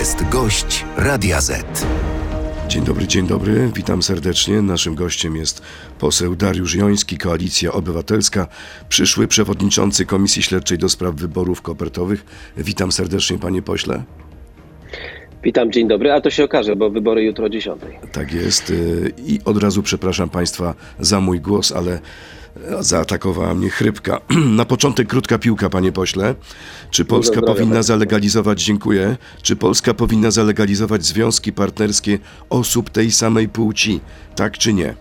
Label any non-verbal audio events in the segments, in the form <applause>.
jest gość Radia Z. Dzień dobry, dzień dobry, witam serdecznie. Naszym gościem jest poseł Dariusz Joński, Koalicja Obywatelska, przyszły przewodniczący Komisji Śledczej do spraw wyborów kopertowych. Witam serdecznie, panie pośle. Witam, dzień dobry, a to się okaże, bo wybory jutro o 10. Tak jest y, i od razu przepraszam państwa za mój głos, ale Zaatakowała mnie chrypka. <clears throat> Na początek krótka piłka, panie pośle. Czy Polska powinna zalegalizować, dziękuję, czy Polska powinna zalegalizować związki partnerskie osób tej samej płci? Tak czy nie?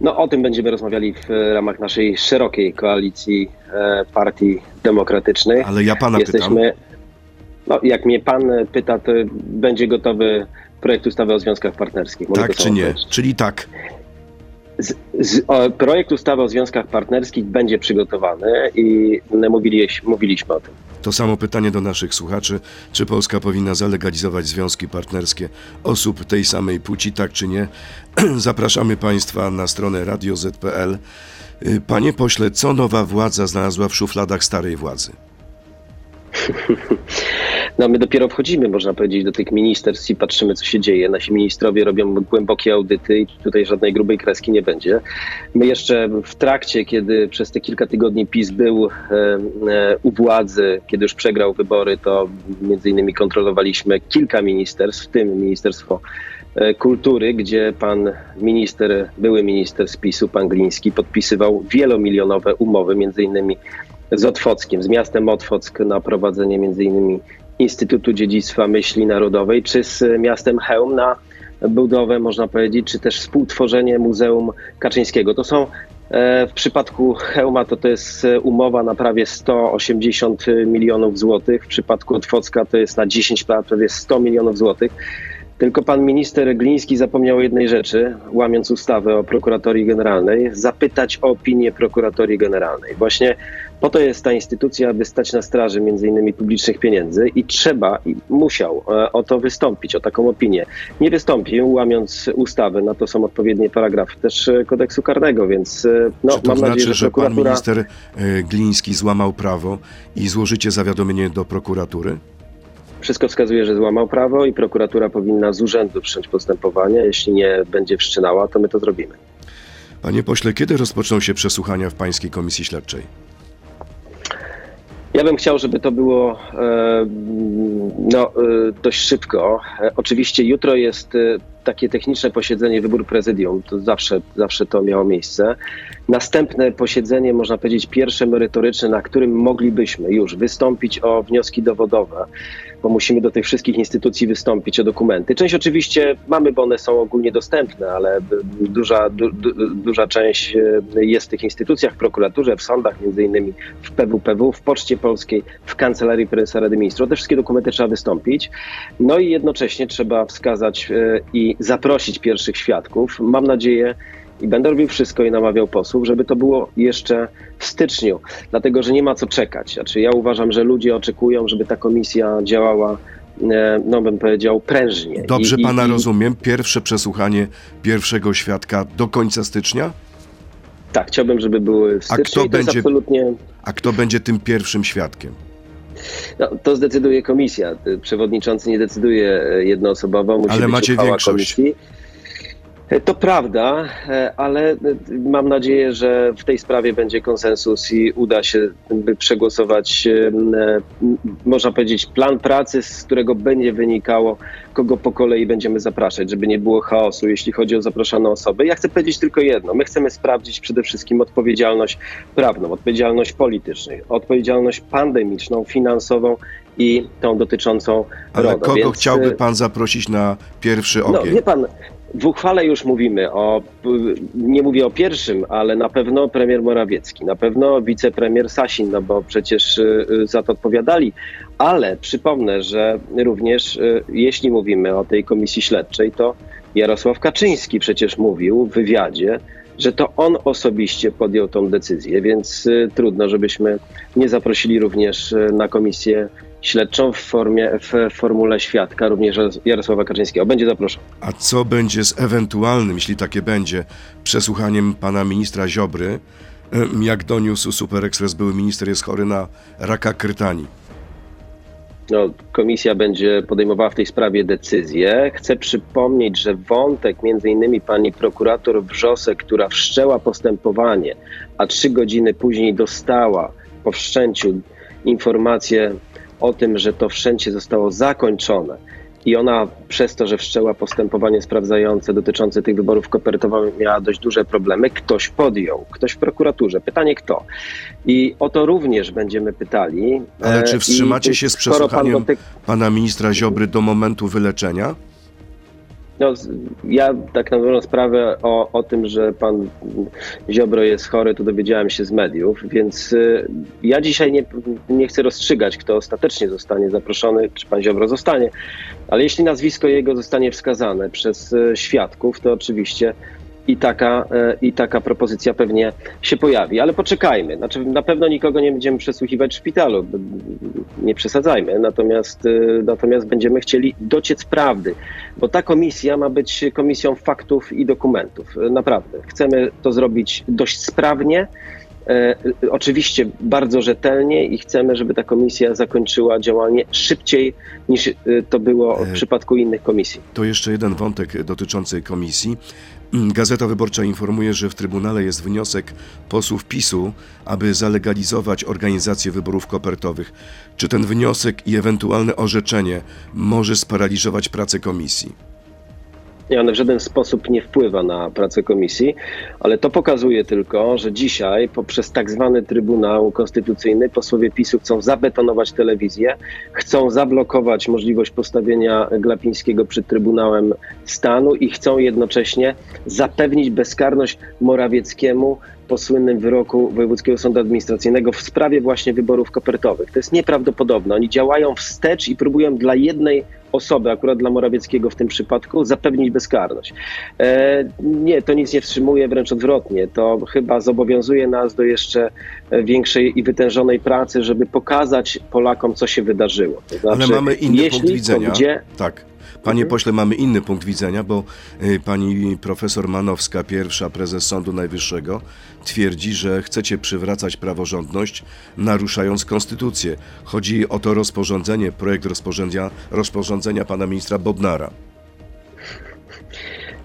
No o tym będziemy rozmawiali w ramach naszej szerokiej koalicji e, partii demokratycznych. Ale ja pana pytam. Jesteśmy, no jak mnie pan pyta, to będzie gotowy projekt ustawy o związkach partnerskich. Mogę Tak czy nie? powiedzieć. Czyli tak. Z, z, o, projekt ustawy o związkach partnerskich będzie przygotowany i mówiliś, mówiliśmy o tym. To samo pytanie do naszych słuchaczy. Czy Polska powinna zalegalizować związki partnerskie osób tej samej płci, tak czy nie? <clears throat> Zapraszamy Państwa na stronę radioz.pl. Panie pośle, co nowa władza znalazła w szufladach starej władzy? <laughs> No my dopiero wchodzimy, można powiedzieć, do tych ministerstw i patrzymy, co się dzieje. Nasi ministrowie robią głębokie audyty i tutaj żadnej grubej kreski nie będzie. My jeszcze w trakcie, kiedy przez te kilka tygodni PiS był e, e, u władzy, kiedy już przegrał wybory, to między innymi kontrolowaliśmy kilka ministerstw, w tym Ministerstwo e, Kultury, gdzie pan minister, były minister z PiSu, pan Gliński, podpisywał wielomilionowe umowy, między innymi z Otwockiem, z miastem Otwock na prowadzenie między innymi Instytutu Dziedzictwa Myśli Narodowej, czy z miastem Chełm na budowę, można powiedzieć, czy też współtworzenie Muzeum Kaczyńskiego. To są e, w przypadku Chełma to, to jest e, umowa na prawie 180 milionów złotych, w przypadku Otwocka to jest na 10 lat prawie 100 milionów złotych. Tylko pan minister Gliński zapomniał jednej rzeczy, łamiąc ustawę o prokuratorii generalnej, zapytać o opinię prokuratorii generalnej. Właśnie po to jest ta instytucja, aby stać na straży między innymi publicznych pieniędzy i trzeba i musiał e, o to wystąpić, o taką opinię. Nie wystąpił, łamiąc ustawę, na to są odpowiednie paragrafy też e, kodeksu karnego, więc e, no, Czy to mam znaczy, nadzieję, że że pan prokuratura... minister Gliński złamał prawo i złożycie zawiadomienie do prokuratury? Wszystko wskazuje, że złamał prawo i prokuratura powinna z urzędu wszcząć postępowanie. Jeśli nie będzie wszczynała, to my to zrobimy. Panie pośle, kiedy rozpoczną się przesłuchania w Pańskiej Komisji Śledczej? Ja bym chciał, żeby to było e, no, e, dość szybko. E, oczywiście jutro jest takie techniczne posiedzenie, wybór prezydium. To zawsze, zawsze to miało miejsce. Następne posiedzenie, można powiedzieć, pierwsze merytoryczne, na którym moglibyśmy już wystąpić o wnioski dowodowe, bo musimy do tych wszystkich instytucji wystąpić o dokumenty. Część oczywiście mamy, bo one są ogólnie dostępne, ale duża, du, du, duża część e, jest w tych instytucjach, w prokuraturze, w sądach, między innymi w PWPW, w Poczcie Polskiej, w Kancelarii Prezesa Rady Ministrów. Te wszystkie dokumenty trzeba wystąpić. No i jednocześnie trzeba wskazać e, i zaprosić pierwszych świadków. Mam nadzieję, i będę robił wszystko i namawiał posłów, żeby to było jeszcze w styczniu, dlatego że nie ma co czekać. Znaczy, ja uważam, że ludzie oczekują, żeby ta komisja działała, e, no bym powiedział, prężnie. Dobrze I- pana i- rozumiem. Pierwsze przesłuchanie pierwszego świadka do końca stycznia? Tak, chciałbym, żeby były w A styczniu kto i to jest będzie- absolutnie... A kto będzie tym pierwszym świadkiem? No, to zdecyduje komisja. Przewodniczący nie decyduje jednoosobowo, musi Ale być macie większość. komisji. To prawda, e, ale e, mam nadzieję, że w tej sprawie będzie konsensus i uda się przegłosować, e, można powiedzieć, plan pracy, z którego będzie wynikało, kogo po kolei będziemy zapraszać, żeby nie było chaosu, jeśli chodzi o zapraszane osoby. Ja chcę powiedzieć tylko jedno. My chcemy sprawdzić przede wszystkim odpowiedzialność prawną, odpowiedzialność polityczną, odpowiedzialność pandemiczną, finansową i tą dotyczącą Ale RODO. kogo Więc, chciałby pan zaprosić na pierwszy no, ogień? wie pan, w uchwale już mówimy o, nie mówię o pierwszym, ale na pewno premier Morawiecki, na pewno wicepremier Sasin, no bo przecież y, y, za to odpowiadali. Ale przypomnę, że również y, jeśli mówimy o tej komisji śledczej, to Jarosław Kaczyński przecież mówił w wywiadzie, że to on osobiście podjął tą decyzję, więc trudno, żebyśmy nie zaprosili również na komisję śledczą w, formie, w formule świadka również Jarosława Kaczyńskiego. Będzie zaproszony. A co będzie z ewentualnym, jeśli takie będzie, przesłuchaniem pana ministra Ziobry? Jak doniósł Super Express, były minister jest chory na raka krtani. No, komisja będzie podejmowała w tej sprawie decyzję. Chcę przypomnieć, że wątek między innymi pani prokurator Wrzosek, która wszczęła postępowanie, a trzy godziny później dostała po wszczęciu informację o tym, że to wszczęcie zostało zakończone i ona przez to, że wszczęła postępowanie sprawdzające dotyczące tych wyborów kopertowych miała dość duże problemy, ktoś podjął, ktoś w prokuraturze. Pytanie kto? I o to również będziemy pytali. Ale E, czy i wstrzymacie się z skoro pan przesłuchaniem dotyk- pana ministra Ziobry do momentu wyleczenia? No, ja tak na dobrą sprawę o, o tym, że pan Ziobro jest chory, to dowiedziałem się z mediów, więc y, ja dzisiaj nie, nie chcę rozstrzygać, kto ostatecznie zostanie zaproszony, czy pan Ziobro zostanie, ale jeśli nazwisko jego zostanie wskazane przez y, świadków, to oczywiście i taka, e, i taka propozycja pewnie się pojawi. Ale poczekajmy. Znaczy, na pewno nikogo nie będziemy przesłuchiwać w szpitalu. Nie przesadzajmy. Natomiast, e, natomiast będziemy chcieli dociec prawdy, bo ta komisja ma być komisją faktów i dokumentów. E, Naprawdę. Chcemy to zrobić dość sprawnie. E, Oczywiście bardzo rzetelnie i chcemy, żeby ta komisja zakończyła działanie szybciej niż to było w E, przypadku innych komisji. To jeszcze jeden wątek dotyczący komisji. Mm, Gazeta Wyborcza informuje, że w Trybunale jest wniosek posłów PiSu, aby zalegalizować organizację wyborów kopertowych. Czy ten wniosek i ewentualne orzeczenie może sparaliżować pracę komisji? Nie, one w żaden sposób nie wpływa na pracę komisji, ale to pokazuje tylko, że dzisiaj poprzez tak zwany Trybunał Konstytucyjny posłowie PiSu chcą zabetonować telewizję, chcą zablokować możliwość postawienia Glapińskiego przed Trybunałem Stanu i chcą jednocześnie zapewnić bezkarność Morawieckiemu po słynnym wyroku Wojewódzkiego Sądu Administracyjnego w sprawie właśnie wyborów kopertowych. To jest nieprawdopodobne. Oni działają wstecz i próbują dla jednej osoby, akurat dla Morawieckiego w tym przypadku, zapewnić bezkarność. E, nie, to nic nie wstrzymuje, wręcz odwrotnie. To chyba zobowiązuje nas do jeszcze większej i wytężonej pracy, żeby pokazać Polakom, co się wydarzyło. To Ale znaczy, mamy inny jeśli, punkt widzenia. Gdzie, Tak. Panie pośle, mamy inny punkt widzenia, bo y, pani profesor Manowska, pierwsza prezes Sądu Najwyższego, twierdzi, że chcecie przywracać praworządność, naruszając konstytucję. Chodzi o to rozporządzenie, projekt rozporządzenia, rozporządzenia pana ministra Bodnara.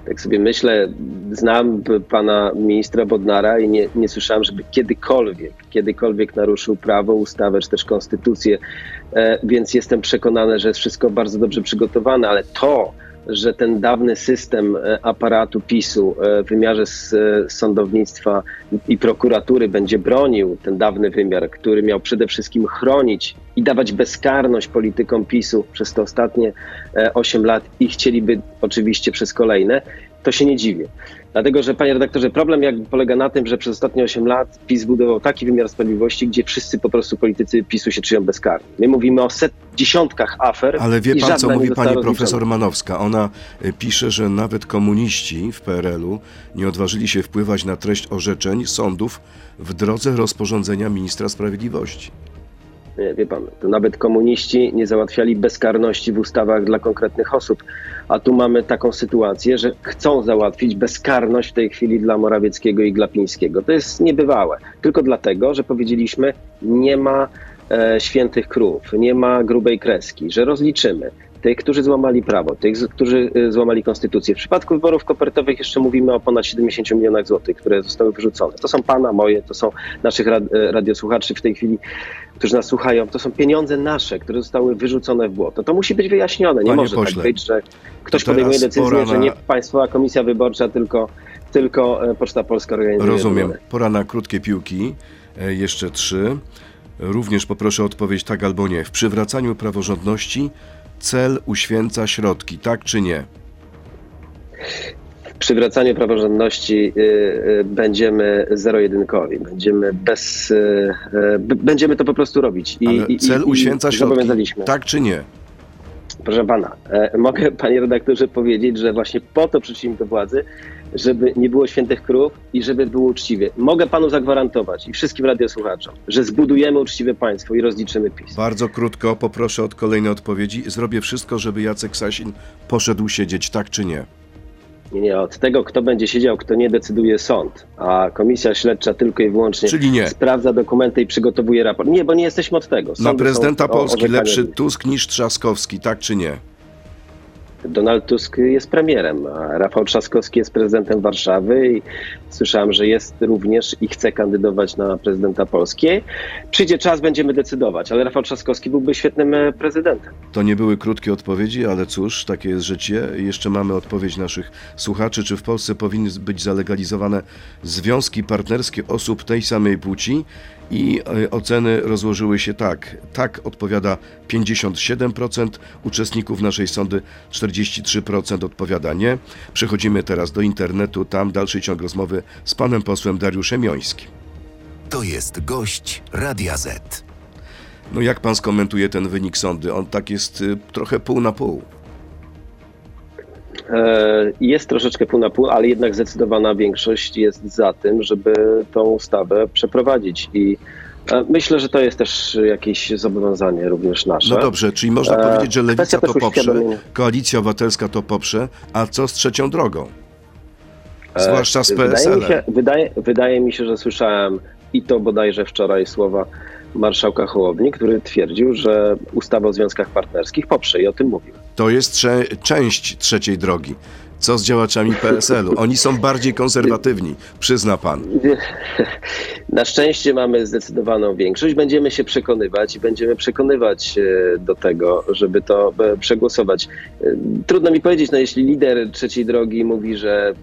Tak sobie myślę, znam pana ministra Bodnara i nie, nie słyszałem, żeby kiedykolwiek, kiedykolwiek naruszył prawo, ustawę czy też konstytucję, e, więc jestem przekonany, że jest wszystko bardzo dobrze przygotowane, ale to, że ten dawny system e, aparatu PiSu e, w wymiarze sądownictwa i prokuratury będzie bronił ten dawny wymiar, który miał przede wszystkim chronić i dawać bezkarność politykom PiSu przez te ostatnie 8 lat i chcieliby oczywiście przez kolejne, to się nie dziwię. Dlatego, że panie redaktorze, problem jak polega na tym, że przez ostatnie 8 lat PiS budował taki wymiar sprawiedliwości, gdzie wszyscy po prostu politycy PiSu się czują bezkarni. My mówimy o set, dziesiątkach afer. Ale wie pan, co mówi pani profesor Manowska? Ona y, pisze, że nawet komuniści w PRL-u nie odważyli się wpływać na treść orzeczeń sądów w drodze rozporządzenia ministra sprawiedliwości. Nie, wie pan, to nawet komuniści nie załatwiali bezkarności w ustawach dla konkretnych osób, a tu mamy taką sytuację, że chcą załatwić bezkarność w tej chwili dla Morawieckiego i Glapińskiego. To jest niebywałe. Tylko dlatego, że powiedzieliśmy, nie ma e, świętych krów, nie ma grubej kreski, że rozliczymy tych, którzy złamali prawo, tych, którzy e, złamali konstytucję. W przypadku wyborów kopertowych jeszcze mówimy o ponad 70 milionach złotych, które zostały wyrzucone. To są pana, moje, to są naszych e, radiosłuchaczy w tej chwili, którzy nas słuchają. To są pieniądze nasze, które zostały wyrzucone w błoto. To musi być wyjaśnione. Nie Panie może pośle, tak być, że ktoś podejmuje decyzję, pora że na- nie Państwowa Komisja Wyborcza, tylko, tylko e, Poczta Polska organizuje Rozumiem. wybory. Pora na krótkie piłki. E, Jeszcze trzy. Również poproszę o odpowiedź tak albo nie. W przywracaniu praworządności cel uświęca środki, tak czy nie? Przywracaniu praworządności y, y, będziemy zero-jedynkowi. Będziemy bez... y, będziemy to po prostu robić. I, Ale cel i, uświęca i środki, zobowiązaliśmy. tak czy nie? Proszę pana, e, mogę panie redaktorze powiedzieć, że właśnie po to przyszliśmy do władzy, żeby nie było świętych krów i żeby było uczciwie. Mogę panu zagwarantować i wszystkim radiosłuchaczom, że zbudujemy uczciwe państwo i rozliczymy PiS. Bardzo krótko poproszę o kolejne odpowiedzi. Zrobię wszystko, żeby Jacek Sasin poszedł siedzieć, tak czy nie? Nie, nie, od tego, kto będzie siedział, kto nie decyduje sąd, a komisja śledcza tylko i wyłącznie Czyli nie. sprawdza dokumenty i przygotowuje raport. Nie, bo nie jesteśmy od tego. Na Sądy prezydenta są o Polski lepszy Tusk niż Trzaskowski, tak czy nie? Donald Tusk jest premierem, a Rafał Trzaskowski jest prezydentem Warszawy i słyszałem, że jest również i chce kandydować na prezydenta Polski. Przyjdzie czas, będziemy decydować, ale Rafał Trzaskowski byłby świetnym e, prezydentem. To nie były krótkie odpowiedzi, ale cóż, takie jest życie. Jeszcze mamy odpowiedź naszych słuchaczy. Czy w Polsce powinny być zalegalizowane związki partnerskie osób tej samej płci? I e, oceny rozłożyły się tak. Tak odpowiada 57% uczestników naszej sądy, 43% odpowiada nie. Przechodzimy teraz do internetu. Tam dalszy ciąg rozmowy z panem posłem Dariuszem Jońskim. To jest gość Radia Z. No jak pan skomentuje ten wynik sądy? On tak jest y, trochę pół na pół. E, Jest troszeczkę pół na pół, ale jednak zdecydowana większość jest za tym, żeby tą ustawę przeprowadzić i e, myślę, że to jest też jakieś zobowiązanie również nasze. No dobrze, czyli można E, powiedzieć, że Lewica to poprze. Koalicja Obywatelska to poprze, a co z trzecią drogą? Zwłaszcza z Wydaje mi, się, wydaje, wydaje mi się, że słyszałem i to bodajże wczoraj słowa marszałka Hołowni, który twierdził, że ustawę o związkach partnerskich poprze i o tym mówił. To jest część trzeciej drogi. Co z działaczami PSL-u? Oni są bardziej konserwatywni, przyzna pan. Na szczęście mamy zdecydowaną większość. Będziemy się przekonywać i będziemy przekonywać e, do tego, żeby to e, przegłosować. E, Trudno mi powiedzieć, no jeśli lider trzeciej drogi mówi, że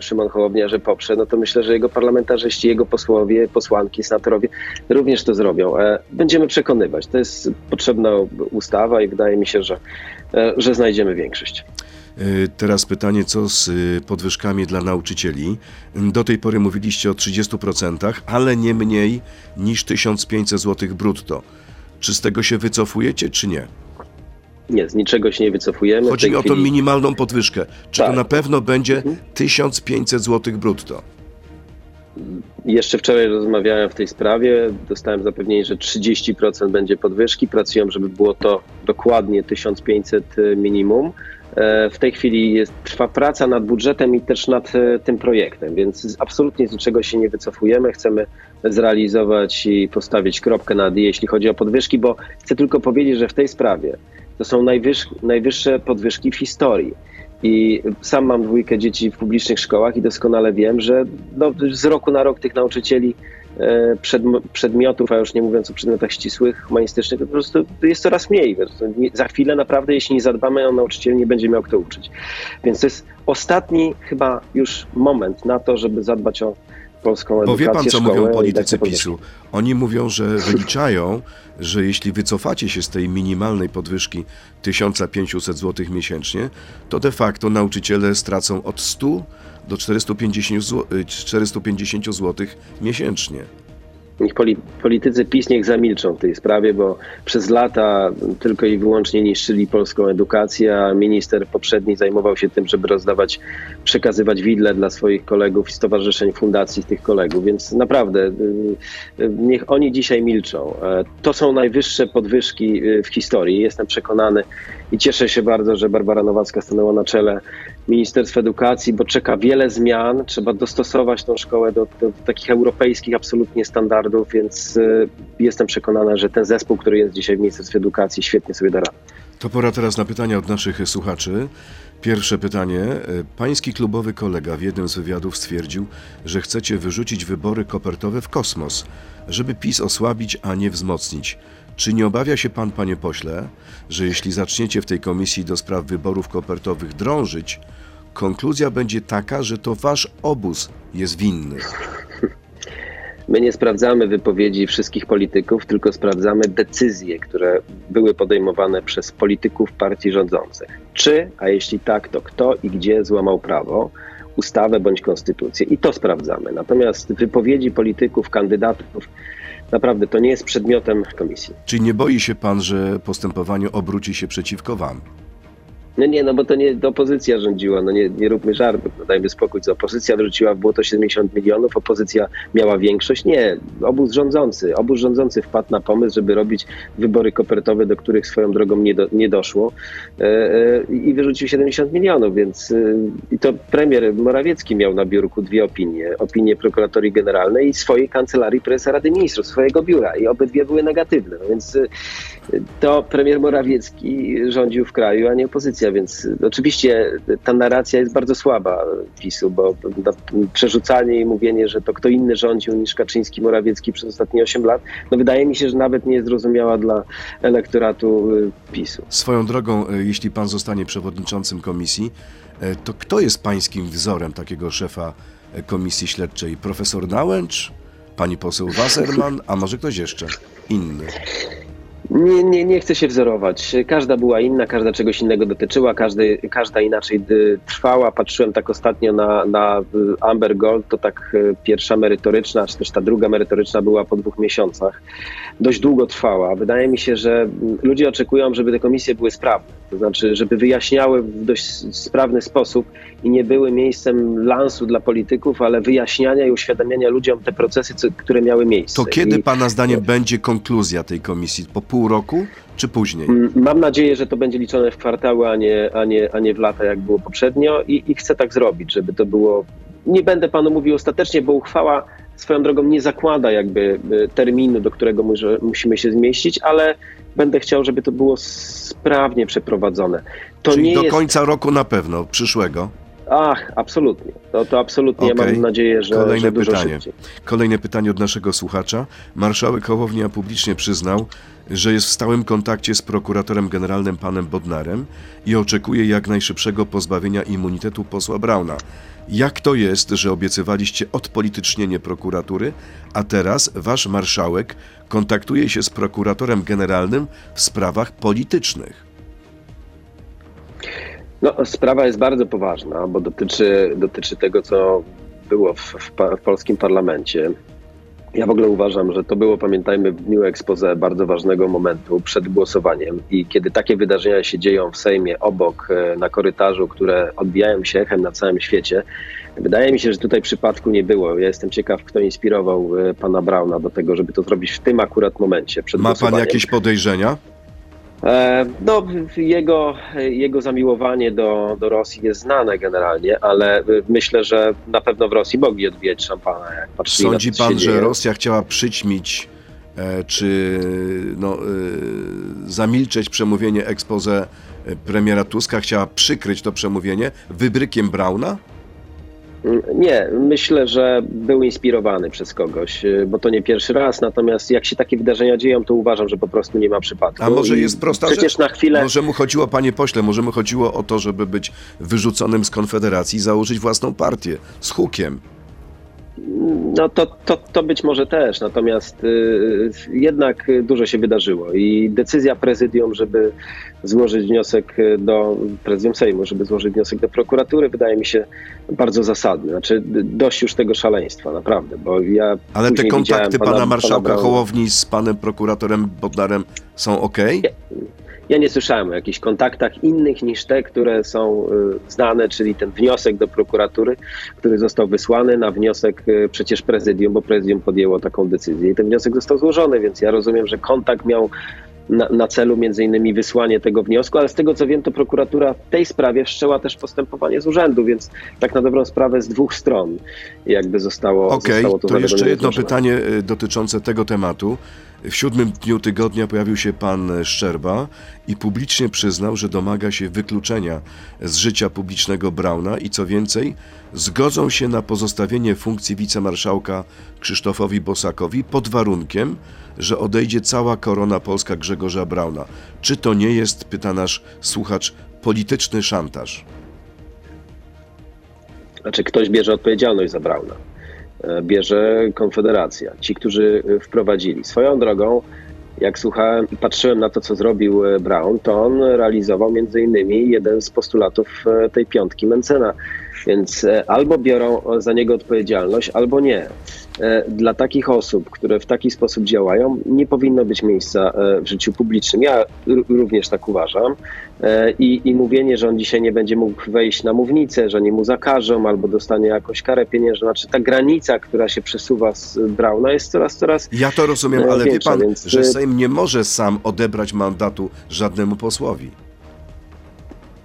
Szymon Hołownia, że poprze, no to myślę, że jego parlamentarzyści, jego posłowie, posłanki, senatorowie również to zrobią. E, Będziemy przekonywać. To jest potrzebna ustawa i wydaje mi się, że, e, że znajdziemy większość. Y, Teraz pytanie, co z podwyżkami dla nauczycieli? Do tej pory mówiliście o 30%, ale nie mniej niż 1500 zł brutto. Czy z tego się wycofujecie, czy nie? Nie, z niczego się nie wycofujemy. Chodzi o tą chwili- minimalną podwyżkę. Czy to Tak. na pewno będzie 1500 zł brutto? Jeszcze wczoraj rozmawiałem w tej sprawie. Dostałem zapewnienie, że 30% będzie podwyżki. Pracują, żeby było to dokładnie 1500 minimum. E, W tej chwili jest, trwa praca nad budżetem i też nad e, tym projektem, więc absolutnie z niczego się nie wycofujemy. Chcemy zrealizować i postawić kropkę nad i, jeśli chodzi o podwyżki, bo chcę tylko powiedzieć, że w tej sprawie to są najwyż, najwyższe podwyżki w historii. I sam mam dwójkę dzieci w publicznych szkołach i doskonale wiem, że no, z roku na rok tych nauczycieli e, przedm- przedmiotów, a już nie mówiąc o przedmiotach ścisłych, humanistycznych, to po prostu jest coraz mniej. Za chwilę naprawdę, jeśli nie zadbamy o nauczycieli, nie będzie miał kto uczyć. Więc to jest ostatni chyba już moment na to, żeby zadbać o polską Bo edukację, wie pan, co mówią dać politycy. PiSu? Oni mówią, że <laughs> wyliczają, że jeśli wycofacie się z tej minimalnej podwyżki 1500 zł miesięcznie, to de facto nauczyciele stracą od 100 do 450 zł, 450 zł miesięcznie. Niech poli, politycy PiS niech zamilczą w tej sprawie, bo przez lata tylko i wyłącznie niszczyli polską edukację, a minister poprzedni zajmował się tym, żeby rozdawać, przekazywać widle dla swoich kolegów i stowarzyszeń, fundacji tych kolegów, więc naprawdę y, y, niech oni dzisiaj milczą. E, To są najwyższe podwyżki y, w historii, jestem przekonany i cieszę się bardzo, że Barbara Nowacka stanęła na czele Ministerstwa Edukacji, bo czeka wiele zmian. Trzeba dostosować tą szkołę do, do takich europejskich absolutnie standardów, więc y, jestem przekonana, że ten zespół, który jest dzisiaj w Ministerstwie Edukacji, świetnie sobie da radę. To pora teraz na pytania od naszych słuchaczy. Pierwsze pytanie. Pański klubowy kolega w jednym z wywiadów stwierdził, że chcecie wyrzucić wybory kopertowe w kosmos, żeby PiS osłabić, a nie wzmocnić. Czy nie obawia się pan, panie pośle, że jeśli zaczniecie w tej komisji do spraw wyborów kopertowych drążyć, konkluzja będzie taka, że to wasz obóz jest winny? My nie sprawdzamy wypowiedzi wszystkich polityków, tylko sprawdzamy decyzje, które były podejmowane przez polityków partii rządzących. Czy, a jeśli tak, to kto i gdzie złamał prawo, ustawę bądź konstytucję. I to sprawdzamy. Natomiast wypowiedzi polityków, kandydatów, naprawdę to nie jest przedmiotem komisji. Czy nie boi się pan, że postępowanie obróci się przeciwko wam? No nie, no bo to nie to opozycja rządziła, no nie, nie róbmy żartów, no dajmy spokój. Co opozycja wrzuciła w błoto 70 milionów, opozycja miała większość. Nie, obóz rządzący. Obóz rządzący wpadł na pomysł, żeby robić wybory kopertowe, do których swoją drogą nie, do, nie doszło e, i wyrzucił 70 milionów, więc e, i to premier Morawiecki miał na biurku dwie opinie. Opinię prokuratorii generalnej i swojej kancelarii prezesa Rady Ministrów, swojego biura i obydwie były negatywne. No więc e, to premier Morawiecki rządził w kraju, a nie opozycja, więc oczywiście ta narracja jest bardzo słaba PiSu, bo przerzucanie i mówienie, że to kto inny rządził niż Kaczyński, Morawiecki przez ostatnie 8 lat, no wydaje mi się, że nawet nie jest zrozumiała dla elektoratu y, PiSu. Swoją drogą, e, jeśli pan zostanie przewodniczącym komisji, e, to kto jest pańskim wzorem takiego szefa e, komisji śledczej? Profesor Nałęcz? Pani poseł Wasserman? A może ktoś jeszcze inny? Nie, nie, nie chcę się wzorować. Każda była inna, każda czegoś innego dotyczyła, każdy, każda inaczej trwała. Patrzyłem tak ostatnio na, na y, Amber Gold, to tak y, pierwsza merytoryczna, czy też ta druga merytoryczna była po dwóch miesiącach. Dość długo trwała. Wydaje mi się, że mm, ludzie oczekują, żeby te komisje były sprawne, to znaczy, żeby wyjaśniały w dość sprawny sposób i nie były miejscem lansu dla polityków, ale wyjaśniania i uświadamiania ludziom te procesy, które miały miejsce. To kiedy I... Pana zdaniem będzie konkluzja tej komisji? Po pół roku czy później? Mam nadzieję, że to będzie liczone w kwartały, a nie, a nie, a nie w lata, jak było poprzednio i, i chcę tak zrobić, żeby to było... Nie będę Panu mówił ostatecznie, bo uchwała swoją drogą nie zakłada jakby e, terminu, do którego musimy się zmieścić, ale będę chciał, żeby to było sprawnie przeprowadzone. To Czyli do jest... końca roku na pewno, przyszłego. Ach, absolutnie. To, to absolutnie Okay. mam nadzieję, że, Kolejne że dużo pytanie. szybciej. Kolejne pytanie od naszego słuchacza. Marszałek Hołownia publicznie przyznał, że jest w stałym kontakcie z prokuratorem generalnym panem Bodnarem i oczekuje jak najszybszego pozbawienia immunitetu posła Brauna. Jak to jest, że obiecywaliście odpolitycznienie prokuratury, a teraz wasz marszałek kontaktuje się z prokuratorem generalnym w sprawach politycznych? No, sprawa jest bardzo poważna, bo dotyczy, dotyczy tego, co było w, w, w polskim parlamencie. Ja w ogóle uważam, że to było, pamiętajmy, w dniu expose bardzo ważnego momentu przed głosowaniem i kiedy takie wydarzenia się dzieją w Sejmie obok, e, na korytarzu, które odbijają się echem na całym świecie, wydaje mi się, że tutaj przypadku nie było. Ja jestem ciekaw, kto inspirował e, pana Brauna do tego, żeby to zrobić w tym akurat momencie przed Ma pan jakieś podejrzenia? E, No, jego, jego zamiłowanie do, do Rosji jest znane generalnie, ale myślę, że na pewno w Rosji mogli odbijać szampana, jak patrzyli Sądzi na to, co pan, że dzieje. Rosja chciała przyćmić e, czy no, e, zamilczeć przemówienie expose premiera Tuska, chciała przykryć to przemówienie wybrykiem Brauna? Nie, myślę, że był inspirowany przez kogoś, y, bo to nie pierwszy raz, natomiast jak się takie wydarzenia dzieją, to uważam, że po prostu nie ma przypadku. A może jest prosta Przecież rzecz? na chwilę... Może mu chodziło, panie pośle, może mu chodziło o to, żeby być wyrzuconym z Konfederacji i założyć własną partię z hukiem. No to, to, to być może też, natomiast y, jednak dużo się wydarzyło i decyzja prezydium, żeby złożyć wniosek do prezydium Sejmu, żeby złożyć wniosek do prokuratury, wydaje mi się bardzo zasadny. Znaczy dość już tego szaleństwa, naprawdę, bo ja Ale te kontakty widziałem pana, marszałka Brauna. Hołowni z panem prokuratorem Bodnarem są ok? Ja nie słyszałem o jakichś kontaktach innych niż te, które są y, znane, czyli ten wniosek do prokuratury, który został wysłany na wniosek y, przecież prezydium, bo prezydium podjęło taką decyzję i ten wniosek został złożony, więc ja rozumiem, że kontakt miał na, na celu między innymi wysłanie tego wniosku, ale z tego co wiem, to prokuratura w tej sprawie wszczęła też postępowanie z urzędu, więc tak na dobrą sprawę z dwóch stron jakby zostało, Okej, zostało to to jeszcze jedno pytanie y, dotyczące tego tematu. W siódmym dniu tygodnia pojawił się pan Szczerba i publicznie przyznał, że domaga się wykluczenia z życia publicznego Brauna i co więcej, zgodzą się na pozostawienie funkcji wicemarszałka Krzysztofowi Bosakowi pod warunkiem, że odejdzie cała korona polska Grzegorza Brauna. Czy to nie jest, pyta nasz słuchacz, polityczny szantaż? Znaczy ktoś bierze odpowiedzialność za Brauna. E, Bierze Konfederacja. Ci, którzy e, wprowadzili. Swoją drogą, jak słuchałem patrzyłem na to, co zrobił e, Brown, to on realizował między innymi jeden z postulatów tej piątki Mencena. Więc e, albo biorą za niego odpowiedzialność, albo nie. E, dla takich osób, które w taki sposób działają, nie powinno być miejsca e, w życiu publicznym. Ja również tak uważam. I, I mówienie, że on dzisiaj nie będzie mógł wejść na mównicę, że nie mu zakażą albo dostanie jakąś karę pieniężną, znaczy ta granica, która się przesuwa z Brauna jest coraz, coraz Ja to rozumiem, ale większa, wie pan, więc... że Sejm nie może sam odebrać mandatu żadnemu posłowi.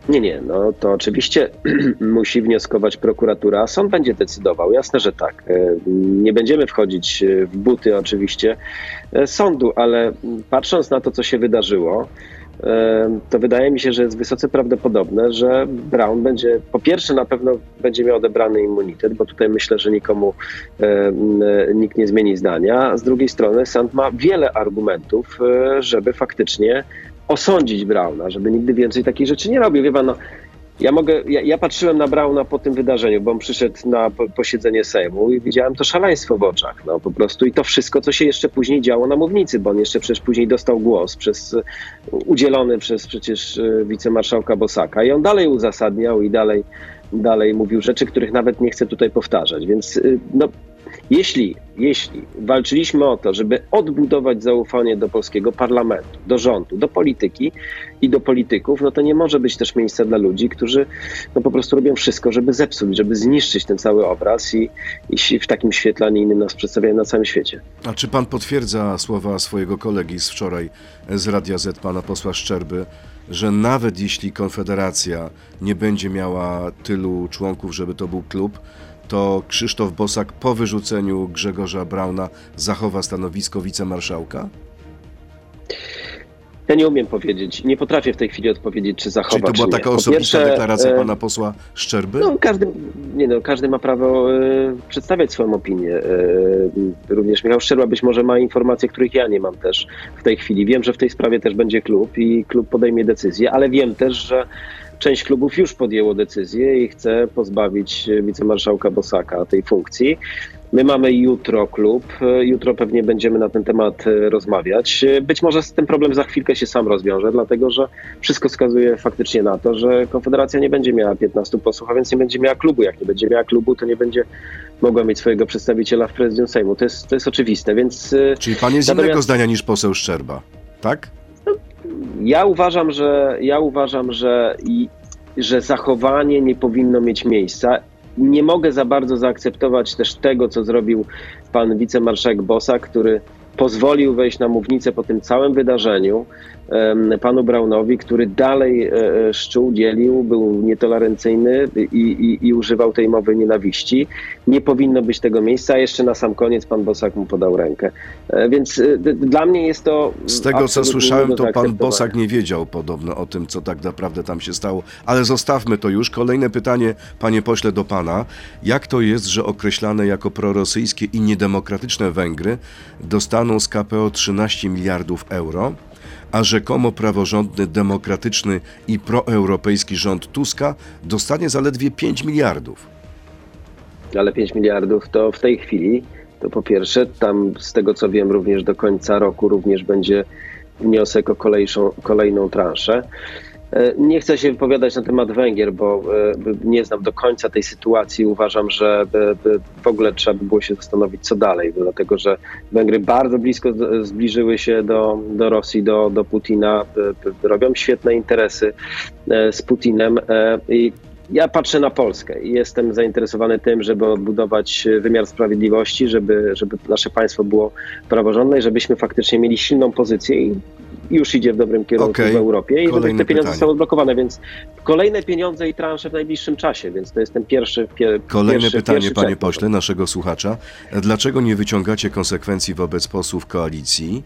Nie, nie, no to oczywiście <clears throat> musi wnioskować prokuratura, a sąd będzie decydował. Jasne, że tak. E, nie będziemy wchodzić e, w buty oczywiście e, sądu, ale patrząc na to, co się wydarzyło, to wydaje mi się, że jest wysoce prawdopodobne, że Brown będzie, po pierwsze na pewno będzie miał odebrany immunitet, bo tutaj myślę, że nikomu nikt nie zmieni zdania, z drugiej strony sąd ma wiele argumentów, żeby faktycznie osądzić Brauna, żeby nigdy więcej takich rzeczy nie robił. Wie pan, no, ja mogę, ja, ja, patrzyłem na Brauna po tym wydarzeniu, bo on przyszedł na posiedzenie Sejmu i widziałem to szaleństwo w oczach, no po prostu i to wszystko, co się jeszcze później działo na mównicy, bo on jeszcze przecież później dostał głos przez, udzielony przez przecież e, wicemarszałka Bosaka i on dalej uzasadniał i dalej, dalej mówił rzeczy, których nawet nie chcę tutaj powtarzać, więc e, no, jeśli, jeśli walczyliśmy o to, żeby odbudować zaufanie do polskiego parlamentu, do rządu, do polityki i do polityków, no to nie może być też miejsca dla ludzi, którzy no po prostu robią wszystko, żeby zepsuć, żeby zniszczyć ten cały obraz i, i w takim świetle, a nie innym nas przedstawiają na całym świecie. A czy pan potwierdza słowa swojego kolegi z wczoraj z Radia Z, pana posła Szczerby, że nawet jeśli Konfederacja nie będzie miała tylu członków, żeby to był klub, to Krzysztof Bosak po wyrzuceniu Grzegorza Brauna zachowa stanowisko wicemarszałka? Ja nie umiem powiedzieć, nie potrafię w tej chwili odpowiedzieć, czy zachowa, Czyli to była taka osobista pierwsze, deklaracja e, pana posła Szczerby? No, każdy, nie no, każdy ma prawo e, przedstawiać swoją opinię. E, również Michał Szczerba być może ma informacje, których ja nie mam też w tej chwili. Wiem, że w tej sprawie też będzie klub i klub podejmie decyzję, ale wiem też, że część klubów już podjęło decyzję i chce pozbawić wicemarszałka Bosaka tej funkcji. My mamy jutro klub, jutro pewnie będziemy na ten temat e, rozmawiać. Być może ten problem za chwilkę się sam rozwiąże, dlatego że wszystko wskazuje faktycznie na to, że Konfederacja nie będzie miała 15 posłów, a więc nie będzie miała klubu. Jak nie będzie miała klubu, to nie będzie mogła mieć swojego przedstawiciela w prezydium Sejmu. To jest, to jest oczywiste, więc... E, Czyli pan jest natomiast... innego zdania niż poseł Szczerba, tak? Ja uważam, że ja uważam, że, że zachowanie nie powinno mieć miejsca. Nie mogę za bardzo zaakceptować też tego, co zrobił pan wicemarszałek Bosak, który pozwolił wejść na mównicę po tym całym wydarzeniu panu Braunowi, który dalej e, e, szczuł, dzielił, był nietolerancyjny i, i, i, używał tej mowy nienawiści. Nie powinno być tego miejsca, a jeszcze na sam koniec pan Bosak mu podał rękę. E, więc dla mnie jest to. Z tego co słyszałem, to pan Bosak nie wiedział podobno o tym, co tak naprawdę tam się stało. Ale zostawmy to już. Kolejne pytanie, panie pośle, do pana. Jak to jest, że określane jako prorosyjskie i niedemokratyczne Węgry dostaną z KPO 13 miliardów euro? A rzekomo praworządny, demokratyczny i proeuropejski rząd Tuska dostanie zaledwie 5 miliardów. Ale 5 miliardów to w tej chwili, to po pierwsze, tam z tego co wiem, również do końca roku również będzie wniosek o kolejszą, kolejną transzę. E, nie chcę się wypowiadać na temat Węgier, bo e, nie znam do końca tej sytuacji. Uważam, że w ogóle trzeba by było się zastanowić, co dalej, dlatego że Węgry bardzo blisko zbliżyły się do, do Rosji, do, do Putina, robią świetne interesy e, z Putinem i ja patrzę na Polskę i jestem zainteresowany tym, żeby odbudować wymiar sprawiedliwości, żeby, żeby nasze państwo było praworządne i żebyśmy faktycznie mieli silną pozycję i już idzie w dobrym kierunku okay. w Europie i Kolejne te pieniądze pytanie. zostały odblokowane, więc kolejne pieniądze i transze w najbliższym czasie, więc to jest ten pierwszy pier, Kolejne pierwszy, pytanie, pierwszy panie pośle, naszego słuchacza. Dlaczego nie wyciągacie konsekwencji wobec posłów koalicji,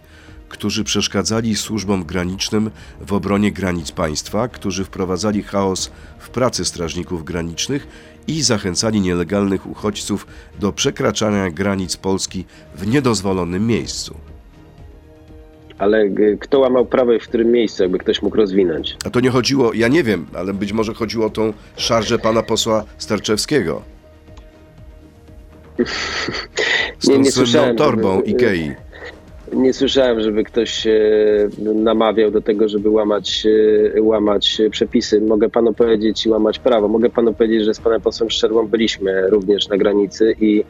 którzy przeszkadzali służbom granicznym w obronie granic państwa, którzy wprowadzali chaos w pracy strażników granicznych i zachęcali nielegalnych uchodźców do przekraczania granic Polski w niedozwolonym miejscu? Ale kto łamał prawo i w którym miejscu, jakby ktoś mógł rozwinąć? A to nie chodziło, ja nie wiem, ale być może chodziło o tą szarżę pana posła Starczewskiego. <laughs> Z nie, tą nie słynną torbą Ikei. <laughs> nie słyszałem, żeby ktoś e, namawiał do tego, żeby łamać, e, łamać przepisy. Mogę panu powiedzieć i łamać prawo. Mogę panu powiedzieć, że z panem posłem Szczerbą byliśmy również na granicy i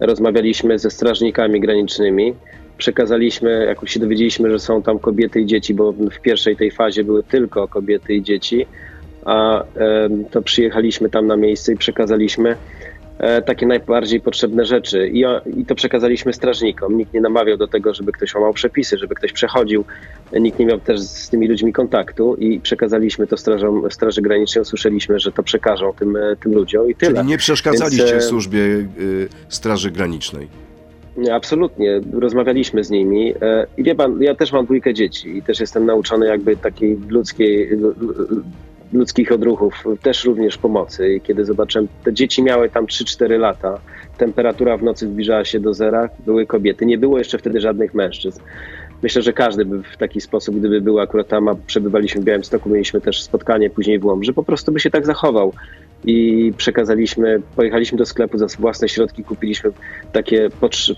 rozmawialiśmy ze strażnikami granicznymi. Przekazaliśmy, jak się dowiedzieliśmy, że są tam kobiety i dzieci, bo w pierwszej tej fazie były tylko kobiety i dzieci, a to przyjechaliśmy tam na miejsce i przekazaliśmy E, takie najbardziej potrzebne rzeczy. I, I, to przekazaliśmy strażnikom. Nikt nie namawiał do tego, żeby ktoś łamał przepisy, żeby ktoś przechodził. Nikt nie miał też z tymi ludźmi kontaktu i przekazaliśmy to strażom, Straży Granicznej. Usłyszeliśmy, że to przekażą tym, e, tym ludziom i tyle. Czyli nie przeszkadzaliście Więc, e, służbie y, Straży Granicznej? Nie, absolutnie. Rozmawialiśmy z nimi. I wie pan, ja też mam dwójkę dzieci i też jestem nauczony jakby takiej ludzkiej ludzkich odruchów, też również pomocy. I kiedy zobaczyłem, te dzieci miały tam 3-4 lata, temperatura w nocy zbliżała się do zera, były kobiety, nie było jeszcze wtedy żadnych mężczyzn. Myślę, że każdy by w taki sposób, gdyby był akurat tam, a przebywaliśmy w Białymstoku, mieliśmy też spotkanie później w Łomży, po prostu by się tak zachował i przekazaliśmy, pojechaliśmy do sklepu za własne środki, kupiliśmy takie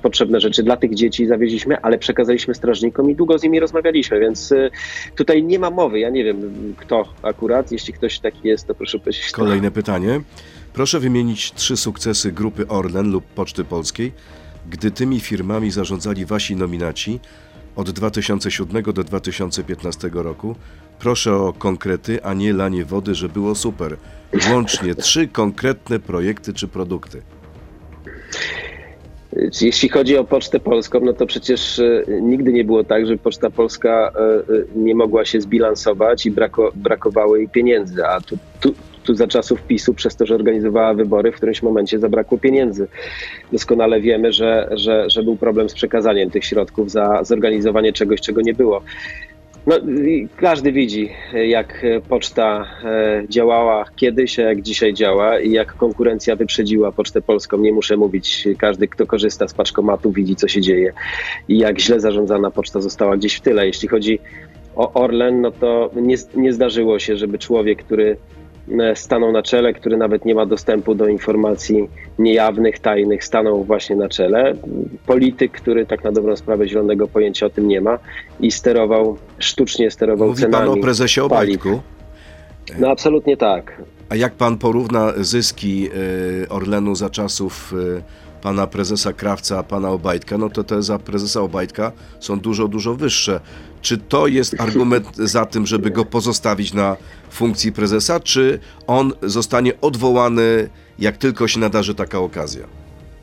potrzebne rzeczy dla tych dzieci, zawieźliśmy, ale przekazaliśmy strażnikom i długo z nimi rozmawialiśmy, więc y, tutaj nie ma mowy. Ja nie wiem, kto akurat, jeśli ktoś taki jest, to proszę powiedzieć. Kolejne pytanie. Proszę wymienić trzy sukcesy grupy Orlen lub Poczty Polskiej, gdy tymi firmami zarządzali wasi nominaci od 2007 do 2015 roku. Proszę o konkrety, a nie lanie wody, że było super. Łącznie <laughs> trzy konkretne projekty czy produkty. Jeśli chodzi o Pocztę Polską, no to przecież e, nigdy nie było tak, że Poczta Polska e, e, nie mogła się zbilansować i brako, brakowało jej pieniędzy, a tu, tu, tu za czasów PiSu, przez to, że organizowała wybory, w którymś momencie zabrakło pieniędzy. Doskonale wiemy, że, że, że był problem z przekazaniem tych środków za zorganizowanie czegoś, czego nie było. No, każdy widzi, jak poczta e, działała kiedyś, a jak dzisiaj działa i jak konkurencja wyprzedziła Pocztę Polską. Nie muszę mówić, każdy, kto korzysta z paczkomatu, widzi, co się dzieje i jak źle zarządzana poczta została gdzieś w tyle. Jeśli chodzi o Orlen, no to nie, nie zdarzyło się, żeby człowiek, który stanął na czele, który nawet nie ma dostępu do informacji niejawnych, tajnych, stanął właśnie na czele. Polityk, który tak na dobrą sprawę zielonego pojęcia o tym nie ma i sterował, sztucznie sterował Mówi cenami pan o prezesie Obajtku? No absolutnie tak. A jak pan porówna zyski e, Orlenu za czasów e, pana prezesa Krawca, pana Obajtka, no to te za prezesa Obajtka są dużo, dużo wyższe. Czy to jest argument za tym, żeby go pozostawić na funkcji prezesa, czy on zostanie odwołany, jak tylko się nadarzy taka okazja?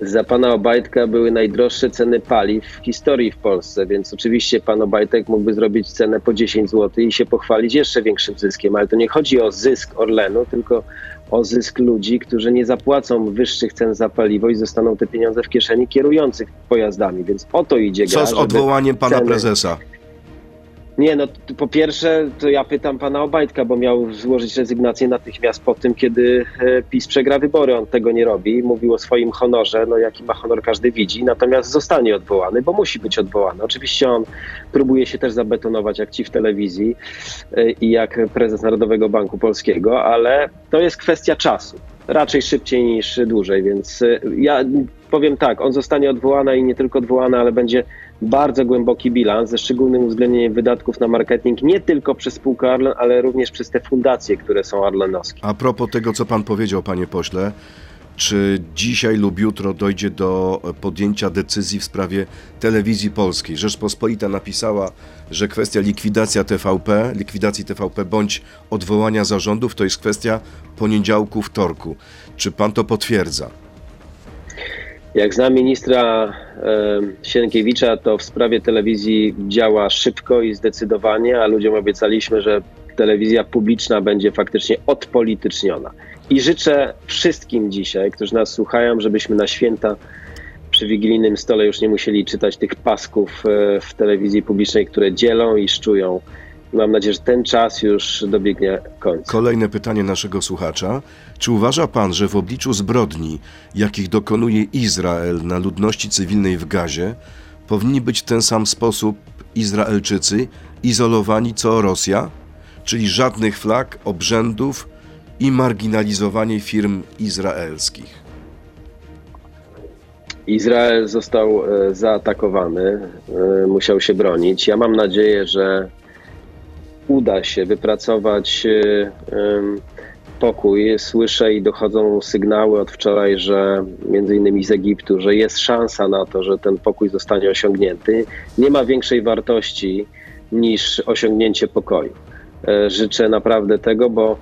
Za pana Obajtka były najdroższe ceny paliw w historii w Polsce, więc oczywiście pan Obajtek mógłby zrobić cenę po 10 zł i się pochwalić jeszcze większym zyskiem, ale to nie chodzi o zysk Orlenu, tylko o zysk ludzi, którzy nie zapłacą wyższych cen za paliwo i zostaną te pieniądze w kieszeni kierujących pojazdami, więc o to idzie Co z odwołaniem pana ceny... prezesa? Nie, no po pierwsze to ja pytam pana Obajtka, bo miał złożyć rezygnację natychmiast po tym, kiedy e, PiS przegra wybory. On tego nie robi. Mówił o swoim honorze, no jaki ma honor każdy widzi, natomiast zostanie odwołany, bo musi być odwołany. Oczywiście on próbuje się też zabetonować jak ci w telewizji e, i jak prezes Narodowego Banku Polskiego, ale to jest kwestia czasu raczej szybciej niż dłużej, więc e, ja powiem tak, on zostanie odwołany i nie tylko odwołany, ale będzie bardzo głęboki bilans ze szczególnym uwzględnieniem wydatków na marketing nie tylko przez spółkę Arlen, ale również przez te fundacje, które są arlenowskie. A propos tego, co pan powiedział, panie pośle, czy dzisiaj lub jutro dojdzie do podjęcia decyzji w sprawie telewizji polskiej? Rzeczpospolita napisała, że kwestia likwidacja TVP, likwidacji TVP bądź odwołania zarządów to jest kwestia poniedziałku, wtorku. Czy pan to potwierdza? Jak znam ministra Sienkiewicza, to w sprawie telewizji działa szybko i zdecydowanie, a ludziom obiecaliśmy, że telewizja publiczna będzie faktycznie odpolityczniona. I życzę wszystkim dzisiaj, którzy nas słuchają, żebyśmy na święta przy wigilijnym stole już nie musieli czytać tych pasków e, w telewizji publicznej, które dzielą i szczują Mam nadzieję, że ten czas już dobiegnie końca. Kolejne pytanie naszego słuchacza. Czy uważa pan, że w obliczu zbrodni, jakich dokonuje Izrael na ludności cywilnej w Gazie, powinni być w ten sam sposób Izraelczycy izolowani co Rosja? Czyli żadnych flag, obrzędów i marginalizowanie firm izraelskich? Izrael został e, zaatakowany, e, musiał się bronić. Ja mam nadzieję, że uda się wypracować e, pokój. Słyszę i dochodzą sygnały od wczoraj, że między innymi z Egiptu, że jest szansa na to, że ten pokój zostanie osiągnięty. Nie ma większej wartości niż osiągnięcie pokoju. Życzę naprawdę tego, bo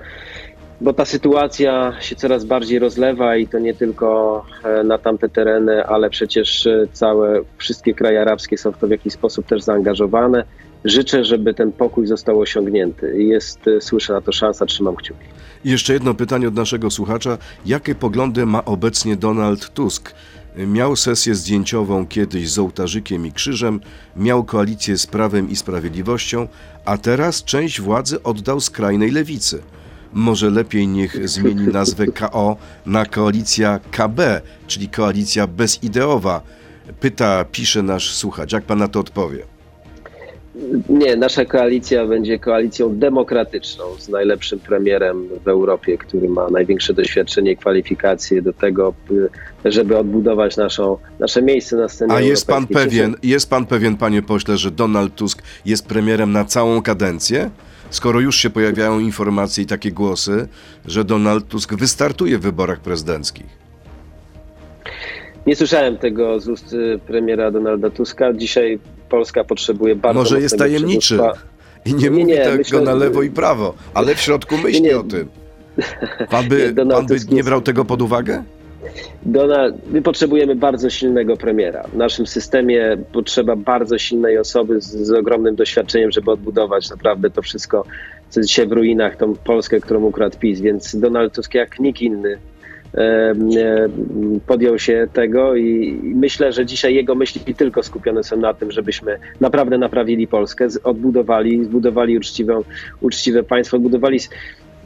bo ta sytuacja się coraz bardziej rozlewa i to nie tylko e, na tamte tereny, ale przecież e, całe, wszystkie kraje arabskie są w to w jakiś sposób też zaangażowane. Życzę, żeby ten pokój został osiągnięty. Jest, e, słyszę na to szansa, trzymam kciuki. Jeszcze jedno pytanie od naszego słuchacza. Jakie poglądy ma obecnie Donald Tusk? Miał sesję zdjęciową kiedyś z ołtarzykiem i krzyżem, miał koalicję z Prawem i Sprawiedliwością, a teraz część władzy oddał skrajnej lewicy. Może lepiej niech zmieni nazwę KO na koalicja KB, czyli koalicja bezideowa. Pyta, pisze nasz słuchacz. Jak pan na to odpowie? Nie, nasza koalicja będzie koalicją demokratyczną z najlepszym premierem w Europie, który ma największe doświadczenie i kwalifikacje do tego, żeby odbudować naszą, nasze miejsce na scenie A jest pan pewien, jest pan pewien, panie pośle, że Donald Tusk jest premierem na całą kadencję? skoro już się pojawiają informacje i takie głosy, że Donald Tusk wystartuje w wyborach prezydenckich? Nie słyszałem tego z ust y, premiera Donalda Tuska. Dzisiaj Polska potrzebuje bardzo. Może jest tajemniczy i nie, nie mówi nie, tego myślę, na lewo i prawo, ale w środku myśli nie, o tym. Pan <laughs> by, pan by nie brał tego pod uwagę? Donald, my potrzebujemy bardzo silnego premiera. W naszym systemie potrzeba bardzo silnej osoby z, z, ogromnym doświadczeniem, żeby odbudować naprawdę to wszystko, co dzisiaj w ruinach, tą Polskę, którą ukradł PiS. Więc Donald Tusk jak nikt inny podjął się tego i myślę, że dzisiaj jego myśli tylko skupione są na tym, żebyśmy naprawdę naprawili Polskę, odbudowali, zbudowali uczciwe, uczciwe państwo, odbudowali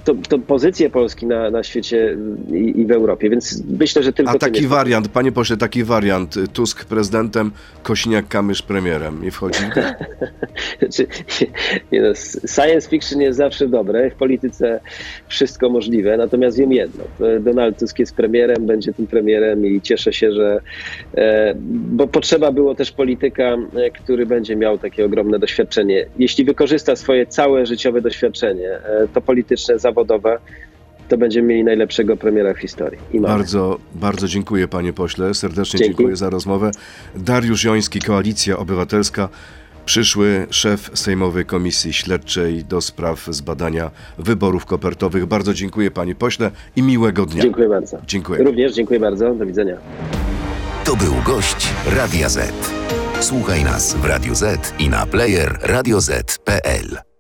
to, to pozycję Polski na, na świecie i, i, w Europie, więc myślę, że tylko... A taki wariant, panie pośle, taki wariant, Tusk prezydentem, Kośniak-Kamysz premierem, nie wchodzi? <laughs> znaczy, nie no, science fiction jest zawsze dobre, w polityce wszystko możliwe, natomiast wiem jedno, Donald Tusk jest premierem, będzie tym premierem i cieszę się, że... E, bo potrzeba było też polityka, e, który będzie miał takie ogromne doświadczenie. Jeśli wykorzysta swoje całe życiowe doświadczenie, e, to polityczne, zawodowe, to będziemy mieli najlepszego premiera w historii. bardzo, bardzo dziękuję panie pośle, serdecznie Dzięki. dziękuję za rozmowę. Dariusz Joński, Koalicja Obywatelska, przyszły szef Sejmowej Komisji Śledczej do spraw zbadania wyborów kopertowych. Bardzo dziękuję panie pośle i miłego dnia. Dziękuję bardzo. Dziękuję. Również dziękuję bardzo. Do widzenia. To był gość Radia Z. Słuchaj nas w Radio Z i na player radioz.pl.